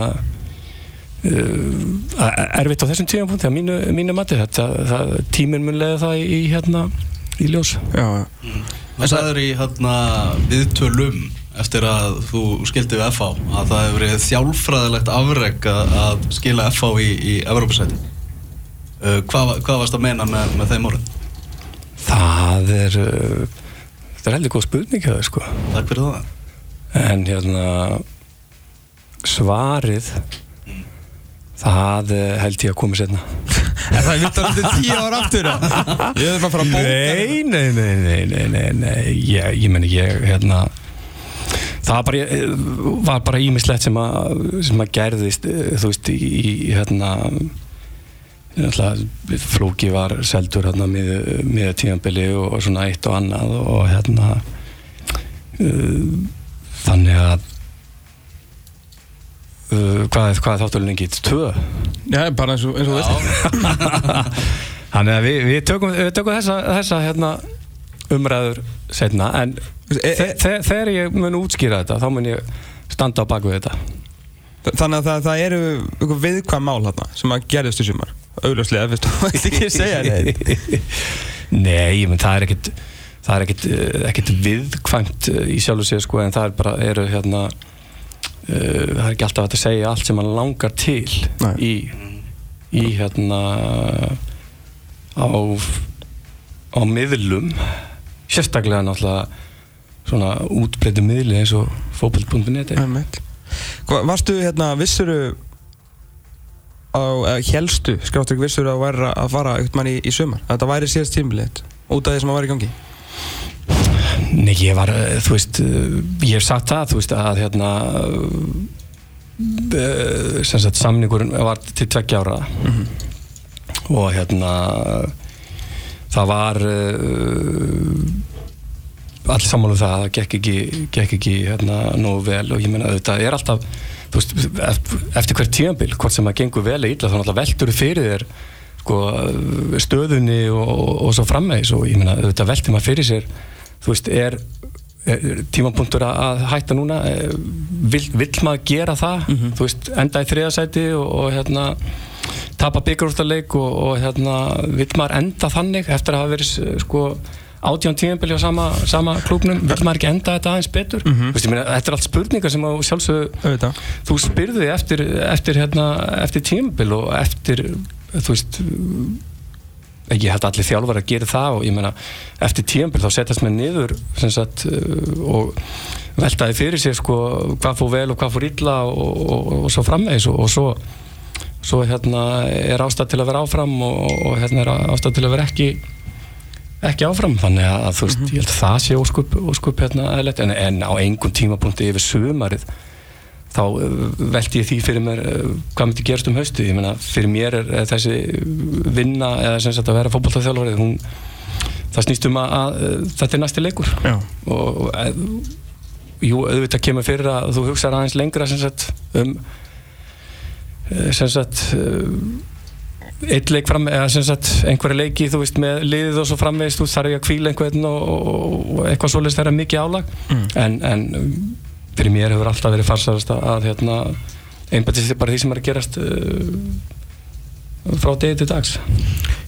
erfitt á þessum tíum punkti að mínu, mínu mati þetta það, tíminn mun leiða það í, í hérna í ljós Já, Það sagður í hérna, viðtölum eftir að þú skildi við FH að það hefur verið þjálfræðilegt afreg að, að skila FH í, í Evrópusæti. Uh, hvað, hvað varst að meina með, með þeim orðin? það er uh, þetta er heldur góð spurning þau sko Takk fyrir það. En hérna svarið það eh, held ég að koma sérna það er vilt að þetta er tíu ára aftur? Ég er bara að fara að bóka Nei, nei, nei, nei, nei, nei, nei ég, ég meni ég hérna það bara, eh, var bara ímislegt sem að, sem að gerðist eh, þú veist, í, í hérna náttúrulega, flóki var seldur hérna með, með tímanbili og, og svona eitt og annað og hérna uh, þannig að uh, hvað, er- hvað er þátturinn lengi? Tvö? Já, bara eins og, eins og veist. Þannig að við, við tökum, við tökum þessa, þessa hérna, umræður setna en E- e- þe þe þegar ég mun útskýra þetta þá mun ég standa á baku þetta. Þannig að það, það eru viðkvæm mál hérna sem að gerðist í sumar. Augljóslega, fyrst þú veist ekki segja neitt. Nei, menn það er ekkit það er ekkit, eh, ekkit viðkvæmt eh, í sjálfu sér sko en það er bara eru hérna það er ekki alltaf að segja allt sem mann langar til Nei. í, í hérna á á miðlum. Sérstaklega náttúrulega svona útbreytum miðli eins og fókbalt.net varstu hérna, vissuru á, helstu, skráttur ekki vissuru að, að fara eitthvað mann í, í sumar? Að þetta væri síðast tímbilið út af því sem að var í gangi Nei, ég var, eh, þú veist, eh, ég hef sagt það, þú veist, að hérna, uh, sem sagt, samningurinn var til tveggja ára. Og hérna, það var allir sammálu það að það gekk ekki, gekk ekki hérna, nógu vel. Og ég meina auðvitað er alltaf, þú veist, eft- eftir hver tímabil, hvort sem það gengur vel eða illa, þá náttúrulega veldur þú fyrir þér sko, stöðunni og, og, og svo frammeðis og ég meina auðvitað veldur maður fyrir sér þú veist, er, tímapunktur að, hætta núna? Eh, vill, vill maður gera það? Þú veist, enda í þriðasæti og, og hérna tapa byggjurústaleik og, og hérna vill maður enda þannig eftir að hafa verið eh, sko átján tímabili á sama, sama klúknum vill maður ekki enda þetta aðeins betur? Þú veist, ég meina, þetta er allt spurningar sem auðvitað. Þú spyrði eftir, eftir, hérna, eftir tímabil og eftir þú veist ég held að allir þjálfar að gera það og ég meina eftir tímabil þá setjast með niður sagt uh, og veltaði fyrir sér sko hvað fór vel og hvað fór illa og, og, og, svo framvegis og, og svo svo hérna er ástæð til að vera áfram og, og hérna er ástæð til að vera ekki ekki áfram, þannig að þú veist, ég held að það sé óskup, óskup hérna en, en á einhvern tímapunkti yfir sumarið þá uh, velti ég því fyrir mér uh, hvað myndi gerast um haustu, ég meina fyrir mér er, er þessi vinna eða sem sagt að vera fótballtafþjálfarið hún það snýst um að, að uh, þetta er næsti leikur Já. og, og jú, auðvitað kemur fyrir að þú hugsaður aðeins lengra sem sagt um eh, sem sagt eitt leik fram, eða sem sagt einhverja leiki, þú veist, með liðið og svo framvegist þú þarf ég að kvíla einhvern og, og, og eitthvað svoleiðist þeirra mikið álag Mm. en, en fyrir mér hefur alltaf verið farsarast að, að hérna, einbættist þið bara því sem er að gerast uh, frá degi til dags.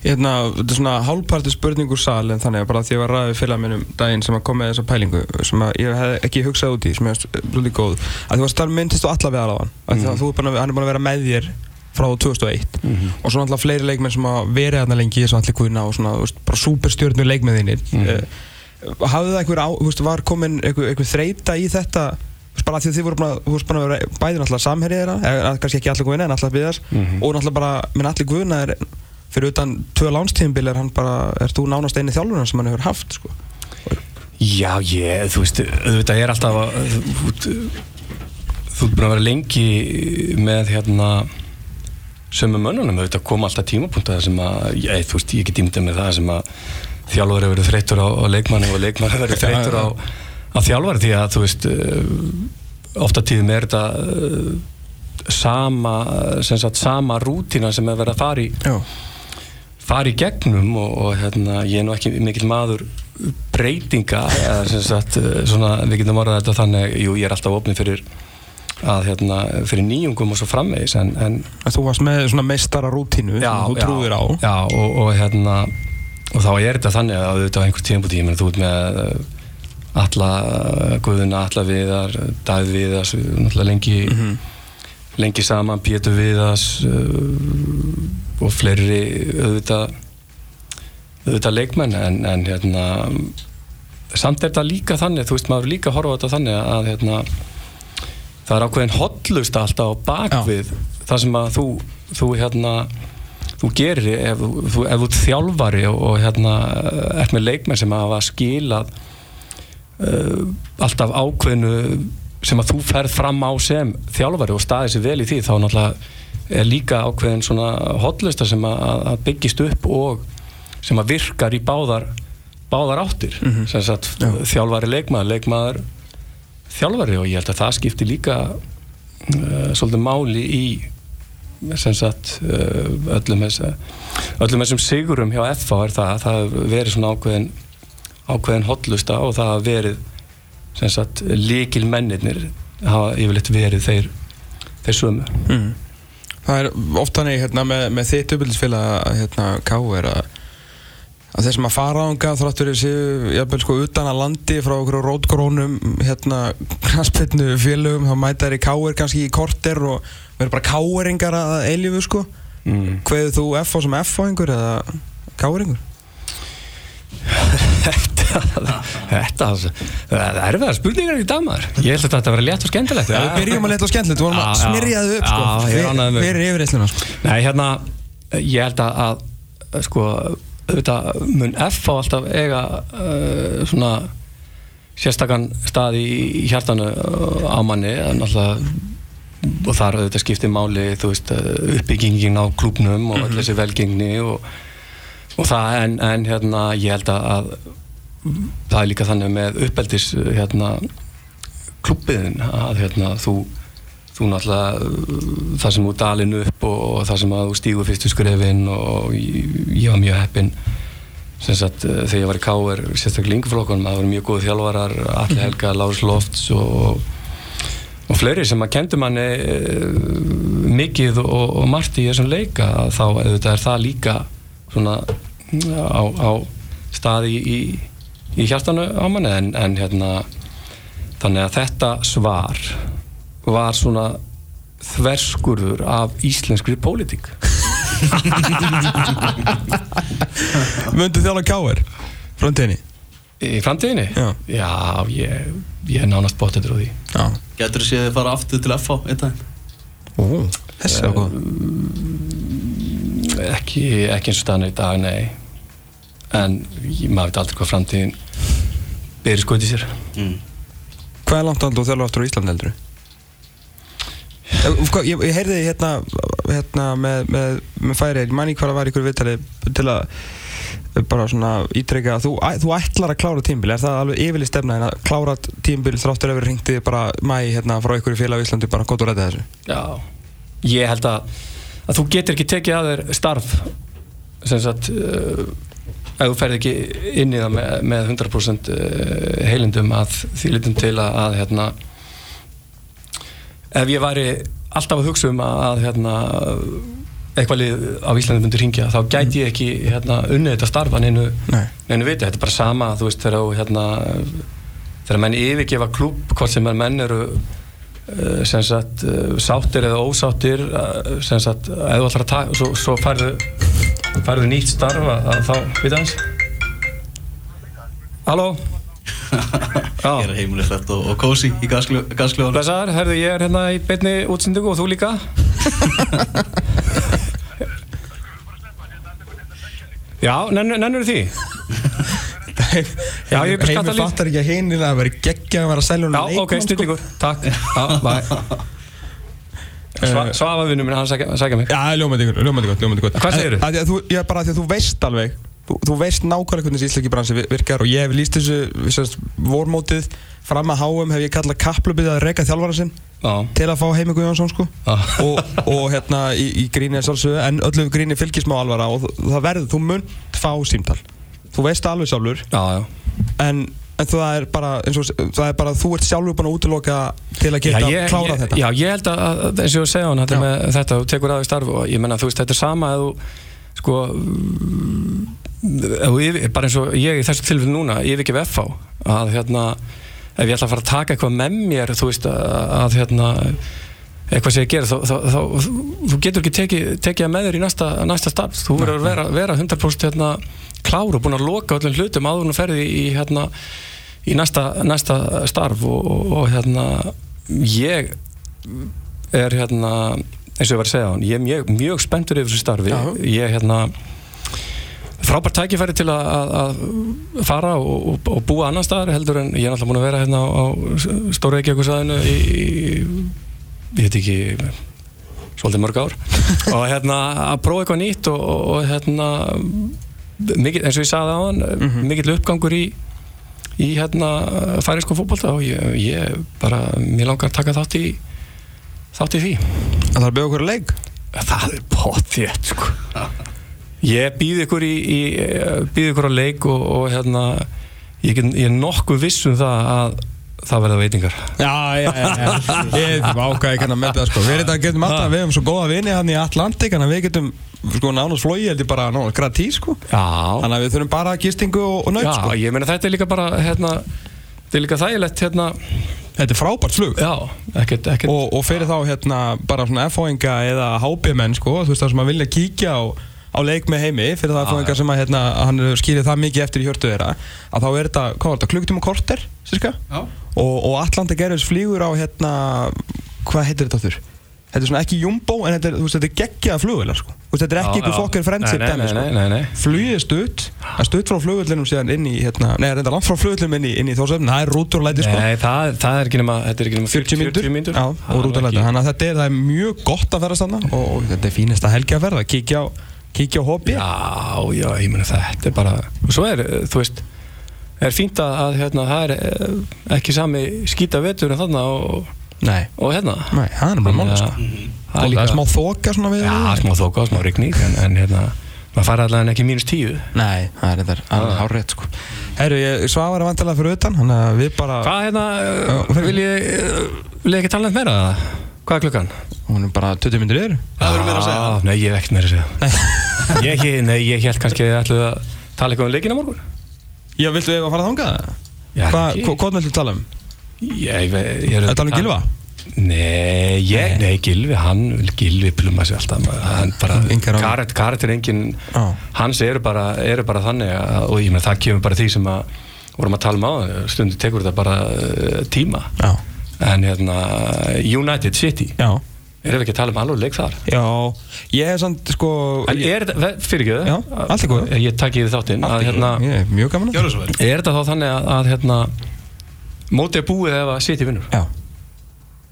Hérna, þetta er svona hálfparti spurningur sal en þannig að bara því að ég var ræðið félag minnum daginn sem að kom með þessa pælingu sem að ég hef ekki hugsað út í sem er svolítið góð. Að þú varst að myndist þú alla við alveg mm. þú er bara, hann er búin að vera með þér frá 2001 og svo náttúrulega fleiri leikmenn sem að verið þarna lengi eins og allir guðna og svona, þú veist, bara superstjörnur leikmenninir mm. uh, hafðu það einhver á, þú veist, var komin einhver, einhver þreita í þetta þú bara því að þið voru búin að, vera bæði náttúrulega samherið þeirra, eða kannski ekki allir guðna en allir við þess og náttúrulega bara, minn allir guðna er fyrir utan tvö lánstíðinbil er hann bara, er þú nánast eini þjálfurinn sem hann hefur haft, sko. Já, ég, þú veist, auðvitað er alltaf að, þú, þú, ert búin að vera lengi með hérna sömu mönnunum, auðvitað koma alltaf tímapunktar sem að, ég, þú veist, ég get ímyndað með það sem að þjálfur hefur verið þreytur á, á leikmanni og leikmann hefur verið þreytur á, á þjálfari því að, þú veist, uh, ofta tíðum er þetta uh, sama sem sagt sama rútina sem er verið að fara í Já. fara í gegnum og, og hérna, ég er nú ekki mikill maður breytinga eða sem sagt eh, svona, við getum orðað þetta þannig, jú ég er alltaf opnið fyrir að hérna, fyrir nýjungum og svo framvegis en, en Þú varst með svona meistara rútínu sem þú trúðir á. já, og, og hérna og þá er þetta þannig að auðvitað á einhver tíma tíma þú ert með alla Guðuna, alla Viðar Davíð Viðars, náttúrulega lengi lengi saman, Pétur Viðars uh, og fleiri auðvitað auðvitað leikmenn en, en hérna samt er þetta líka þannig, þú veist maður líka horfa þetta þannig að hérna það er ákveðin hotlust alltaf á bakvið það sem að þú, þú hérna þú gerir ef þú, ef þú þjálfari og, og hérna ert með leikmenn sem hafa skilað uh, alltaf ákveðinu sem að þú ferð fram á sem þjálfari og staðið sér vel í því þá náttúrulega er líka ákveðin svona hotlusta sem að, að byggist upp og sem að virkar í báðar báðar áttir. Sem sagt þjálfari leikmaður, leikmaður þjálfari og ég held að það skipti líka uh, svolítið máli í sagt uh, öllum, þess, öllum þessum sigurum hjá FA er það að það verið svona ákveðin ákveðin hotlusta og það hafa verið sem sagt líkil mennirnir hafa yfirleitt verið þeir þeir sömu Mm. Það er oft þannig hérna, með, með þitt uppbyldisfélag hérna, K.R. að, þeir sem að fara ánga þráttur þessi jafnvel sko utan að landi frá okkur rótgrónum hérna knaspitnu félögum þá mæta þeir í K.R. kannski í korter og verður bara K.R.ingar að eilífu sko mm. Hveðu þú F.A. sem F.A.ingur eða K.R.ingur? Þetta þetta það er erfiðar spurningar í dagmaður ég held að þetta verði létt og skemmtilegt. Við byrjum að leta á skemmtilegt, við vorum að já. smyrja þau upp sko. Já, ég er ánægður með- Fyrir yfirreysluna sko? Nei, hérna, ég held að, að sko, auðvitað mun F á alltaf eiga uh, svona sérstakann stað í, hjartanu uh, á manni. En alltaf og þar auðvitað skiptir máli þú veist, uh, uppbyggingin á klúbnum og öll þessi velgengni og, og það en, en hérna ég held að, að það er líka þannig með uppeldis hérna klubbiðin að hérna þú þú náttúrulega það sem þú dalinn upp og, og það sem að þú stígur fyrstu skrefin og ég, var mjög heppinn sem sagt uh, þegar ég var í K.R. sérstaklega yngflokkunum það voru mjög góð þjálfarar Alli Helga, Lárus Lofts og, og fleiri sem að kendu manni uh, mikið og, og margt í þessum leika þá auðvitað er það líka svona á, á staði í, í hjartanu á manni en, en hérna þannig að þetta svar var svona þverskurður af íslenskri pólitík Möndu þjála K.R. framtíðinni í framtíðinni? Já. Já, ég, ég er nánast bótið á því Já Getur þú séð þið fara aftur til FH einn daginn? Ó, þessi góð ekki, ekki eins og staðan er í dag, nei. En ég, maður veit aldrei hvað framtíðin byrði skoðið sér. Mm. Hvað er langt að þú þjálfa aftur á Íslandi heldur? Ég, ég, ég heyrði hérna, hérna með, með, með færi, ég man ekki hvað það var í ykkur viðtali til að bara svona ítrekka að þú, þú ætlar að klára tímbil, er það alveg yfirlið stefna en að klára tímbil þráttur ef við ringtið bara mæ hérna frá ykkur í félag á Íslandi bara gott og rætta þessu? Já, ég held að, að þú getur ekki tekið að þér starf sem sagt uh, ef þú ferð ekki inn í það með, með 100% uh, heilindum að því litum til að, að hérna ef ég væri alltaf að hugsa um að, að hérna eitthvað lið á Íslandi myndi ringja þá gæti ég ekki hérna unnið þetta starfa neinu, Nei. neinu viti, þetta er bara sama þú veist þegar þú hérna þegar menn yfirgefa klúb hvort sem er menn eru sem sagt uh, sáttir eða ósáttir uh, sem sagt ætlar að taka svo, svo færðu færðu nýtt starf að, að þá við hans Halló? Ég er heimilegt og, og kósi í gaskljóðan blessaður, herðu ég er hérna í beinni útsendingu og þú líka. Já, nennur, nennur því? Heimir fattar ekki að hinina að vera geggjað að vera að selja hún Já, ok, stillingur, takk. Já, bæ Sva, Svafa vinnum minn, hann sækja, mig. Já, ljómandi ykkur, ljómandi gott, ljómandi gott. Hvað? Að, að, þú, ég bara að því að þú veist alveg þú, þú veist nákvæmlega hvernig þessi íslenski bransi vi- virkar og ég hef líst þessu vormótið. Fram að HM hef ég kallað kaplubið að reyka þjálfara sinn Já, til að fá Heimi Guðjónsson sko. Já. og, og hérna í, í gríni en öllu gríni fylgir smá alvara og það- það verður, þú munt fá símtal þú veist alveg sjálfur. Já, já. En, en það er bara og það er bara þú ert sjálfur búin að útiloka til að geta ég, klárað ég, þetta. Já, ég held að, að eins og ég segja hann þetta Já. þú tekur aðeins starf og ég menna, þú veist, þetta er sama að þú sko yfir, bara eins og ég í þessu tilfellu núna yfirgef FH að hérna, ef ég ætla að fara að taka eitthvað með mér, þú veist, að, að hérna eitthvað sem ég gera, þá, þá, þá, þú getur ekki tekið teki það með þér í næsta, næsta starf. Þú verður að vera, vera 100% hérna, klár og búin að loka öllum hlutum áður þú ferði í, hérna, í næsta, næsta starf og, og, og hérna ég er hérna eins og ég var að segja á hann, ég er mjög, mjög spenntur yfir þessu starfi, Já. ég er hérna frábært tækifæri til að, að, að fara og, og, og búa annar staðar heldur en ég er náttúrulega búin að vera hérna á, á stóra Reykjavíkusæðinu í, í ég veit ekki svolítið mörg ár og hérna að prófa eitthvað nýtt og, og, og hérna mikið, eins og ég sagði á hann mikill uppgangur í í hérna færiðskum fótbolta og ég, ég bara, mér langar að taka þátt í þátt í því. Það er að byggja okkur að leik? Það er potþétt sko. Ég býð ykkur í, í býð ykkur á leik og, og hérna ég, get, ég er nokkuð viss um það að það verða veitingar. Já, já, já. Ég ákvæði kannan með það sko. Við erum þetta getum alltaf, við hefum svo góða vini hann í Atlantik að við getum sko nánast flói held ég bara nánast gratís sko. Já, Þannig að við þurfum bara gistingu og, og naut já sko. ég meina þetta er líka bara hérna, þetta er líka þægilegt hérna, Þetta er frábært flug. Já, ekkert, ekkert. Og, og fyrir þá hérna bara svona FH-inga eða HB-menn sko Þú veist það sem að vilja kíkja á, á leik með heimi Fyrir það FH-inga sem að hérna, hann skýrið það mikið eftir í hjörtu þeirra Að þá er þetta, hvað var þetta, klukktum og korter, sirka Já. og, og Atlantik Airways flýgur á hérna hvað heitir þetta þurr? Þetta er svona ekki jumbo en þetta er, þú veist, þetta er geggjaða flugvilar sko. Þú veist, þetta er ekki eitthvað já. fokkar friendship Nei, nei, sko. nei, nei, nei. flugið er stutt það er stutt frá flugvillinum síðan inn í hérna, nei, reynda langt frá flugvillinum inn í, inn í þórsöfn það er rúturlæti sko. Nei, það, það er ekki nema, þetta er ekki nema 40 mínútur, 40 mínútur. Já, og rúturlæti þannig að þetta er, það er mjög gott að ferðast þarna og, og þetta er fínasta helgi að ferða kíkja á, kíkja á hobby Já, já, ég meina þetta er bara og svo er, þú veist er fínt að, hérna, það er eh, ekki sami skýta vetur en þarna og, og hérna nei, það er bara máli sko. það það er smá þoka svona við Já, smá þóka og smá rigning en, en hérna, maður fara allavega ekki mínus tíu nei, það er þetta alveg hárrétt sko. herru, ég svavar er vantilega fyrir utan þannig að við bara Hvað hérna, uh, vil ég uh, vil ég ekki tala neitt meira eða? Hvað er klukkan? hún er bara 20 minnir yfir Það verður meira að segja. Ah, Nei, ég hef ekkert meira að segja ég, ég, Nei, ég held kannski að ætlu að tala eitthvað um leikina morgun já, viltu við að fara þangað? Já, Hva, ekki. hva, hvað viltu tala um? Ég, ég, ég er Er það um Gylfa? Nei, ég, nei, Gylfi, hann Gylfi pluma sig alltaf hann bara, karat, karat er engin Já. hans eru bara, eru bara þannig að, og ég meina það kemur bara því sem að vorum að tala um á, stundu tekur þetta bara uh, tíma Já, en hérna, United City. Já. Erum við ekki að tala um alveg leik þar? Já, ég hef samt sko en er þetta, fyrir ekki Já, allt í góðu. ég takk í því þáttinn að hérna, Ég er mjög gaman að Gjörðu svo vel. Er þetta þá þannig að, að hérna, mótið er búið ef að City vinnur? Já,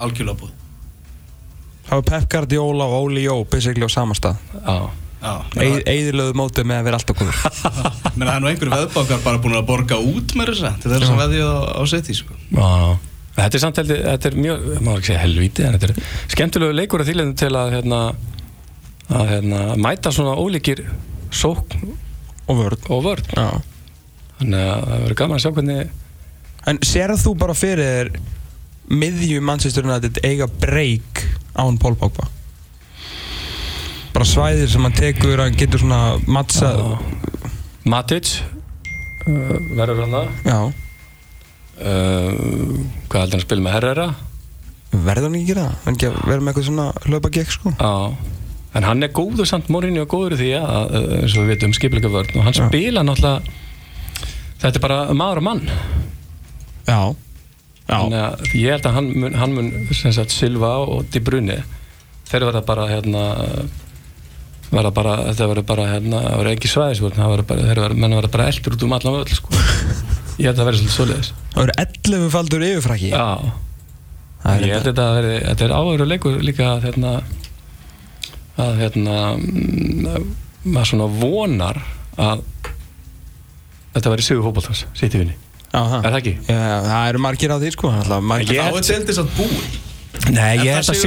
Algjörlega búið. Það var Pep Guardiola og Oli Jó basically á sama stað. Já, Já, Eðilöðu mótið með að vera alltaf góður. Menn það er nú einhverju veðbákar bara búin að borga út með þess að til þess að veðja á, á seti sko. Já, þetta er samt heldur, þetta er mjög, maður ekki segja helvíti, en þetta er skemmtilegu leikur að þýlendum til að, hérna, að hérna, mæta svona ólíkir sókn Og vörð og vörn. Já Þannig að það verður gaman að sjá hvernig, En sérð þú bara fyrir þér miðju Manchester United eiga breyk án Paul Pogba? Bara svæðir sem hann tekur, hann getur svona mattsa Matic uh, verður hann það. Já, Uh, hvað heldur hann að spila með Herrera? verður hann ekki gera það? Hann vera með eitthvað svona hlaupa gekk sko Já. En hann er góður samt, Morinni og góður því að, eins og við veitum, skipleika vörn og hann Já. spila náttúrulega, þetta er bara maður og mann. Já Þannig að ég held að hann mun, hann mun sagt, Silva og Di Bruyne þeir verða bara hérna verða bara, þetta verður bara hérna, það verður ekki svæðisvörn það verður bara, þeir eldur út um allan völl sko. ég held að það verður svolítið svoleiðis Það eru 11 faldur yfirfrakki já, ég held að þetta verði þetta er áhverju leikur líka að hérna að hérna mm, maður svona vonar að þetta í vinni Já, það. Er það ekki? Já, það eru margir á því sko alltaf, margir. Þá er deildið satt búið Nei, En ég held að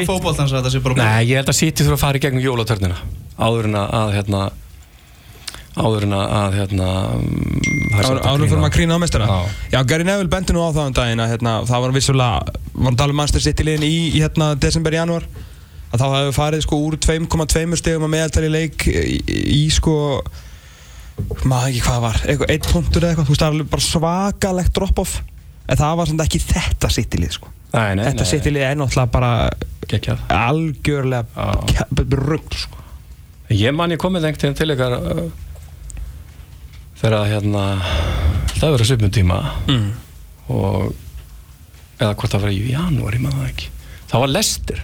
að búið Nei, ég held að City þurfa að fara í gegnum jólatörnina áður en að, að hérna áður en að, hérna mm, Árum fyrir maður að grína á mestara Já. Gary Neville bendi nú á það um daginn að hérna, það var vissulega, var að tala um Manchester City liðin í, í hérna, desember, janúar að þá hefur farið sko úr 2,2 stegum að meðaltali leik í, í sko maður ekki hvað var, eitthvað, einn punktur eða eitthvað þú veist, það alveg bara svakalegt drop-off en það var samt ekki þetta City lið sko. Nei, nei, þetta City lið er náttúrulega bara Gekjað algjörlega rugg sko. Ég man ég komið lengt til ykkar uh, þegar að hérna það verið svipnum tíma. Mm. og eða hvort það var í janúar, ég man það ekki. Það var Lester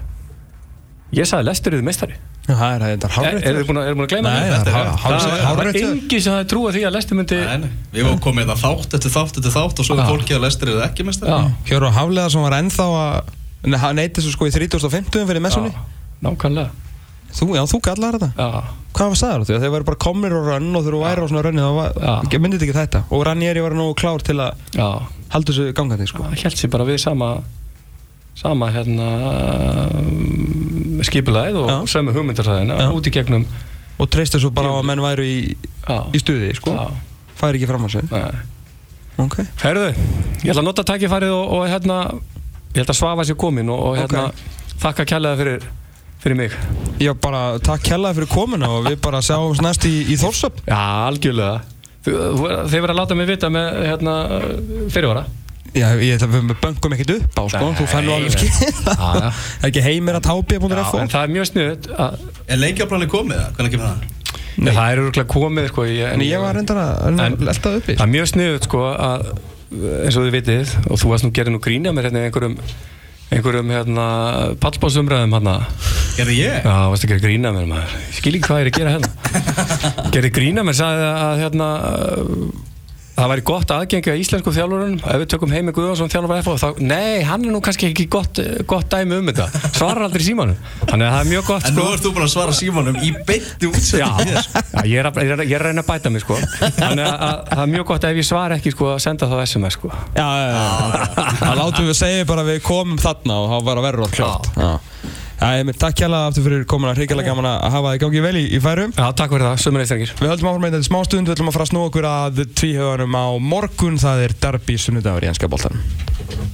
ég sagði Lester er þið meistari. Já, það er þetta Er, hárrétt er þið búin að, er að gleyma Nei, því? það er Þetta er hár- rétt. hár- Það það var engi sem það trúið því að Lester myndi Nei, nei. Við varum komið þetta þátt eftir þátt eftir þátt og svo er fólki að lestir eða ekki mestar Já, Hjóru Hafleðar sem var ennþá að Nei, svo sko í 3050 fyrir messunni. Já, nákvæmlega Þú, já, þú kallar þetta Já, Hvað var sagður þú? Þeir væri bara komnir og rönn og þeir væri á svona rönni þá myndið ekki þetta og Ranieri var nú klár til að halda þessu gangandi sko. það held sér bara við sama sama hérna skipulæð og Já. sömu hugmyndarsæðina Já. út í gegnum og treysta svo bara á að menn væru í, í stuði sko. já, færi ekki fram á sig nei. okay. Herðu, ég ætla að nota tækifærið og, og hérna ég held að Svafa sér komin og, og hérna þakka kærlega fyrir, fyrir mig Já, bara takk kjallaði fyrir komuna og við bara sjáum næst í, í Þórsöp Já, algjörlega Þú- þú- Þeir verða að láta mig vita með hérna, fyrirvara Já, ég ætla að við böngum ekkert upp á sko. Þú fær nú alveg skil Já, já. Það er ekki heimir að tápja.fo En það er mjög sniðut að, Er leikjaplanið komið það? Hvernig kemur það? Nei. Það er örgulega komið sko, ég, En ég var reyndar að, að elta uppi Það er mjög sniðut sko að eins og þið vitið og þú varst nú gerðið nú grína mér hérna í einhverjum einhverjum hérna pallbásumræðum hérna. Gerði ég? Já, varst að gera grína mér maður? Skil ekki hvað ég er að gera hérna. Gerði grína mér, sagði að hérna það væri gott aðgengi að íslensku þjálfurunum. Ef við tökum Heimi Guðvarsson þjálfur FH þá, nei, hann er nú kannski ekki gott, gott dæmi um þetta, svarar aldrei símanum þannig að það er mjög gott En nú sko. ert þú búin að svara símanum í beinti Já, já ég, er að, ég, er að, ég er að reyna að bæta mig sko. Þannig að, að það er mjög gott ef ég svara ekki sko að senda þá SMS sko. Já, já, já. Það látum við segja bara við komum þarna og þá var að verður allt klart. Já, mynd takk kjalla aftur fyrir komuna. Ríkilega gaman að hafa þið gangið vel í, í færum. Já, takk fyrir það, sömur eistrengir Við höldum áfram með þetta smá stund. Við ætlum að fara að snúa okkur að tvíhauðanum á morgun. Það er derby sunnudagur í enska boltanum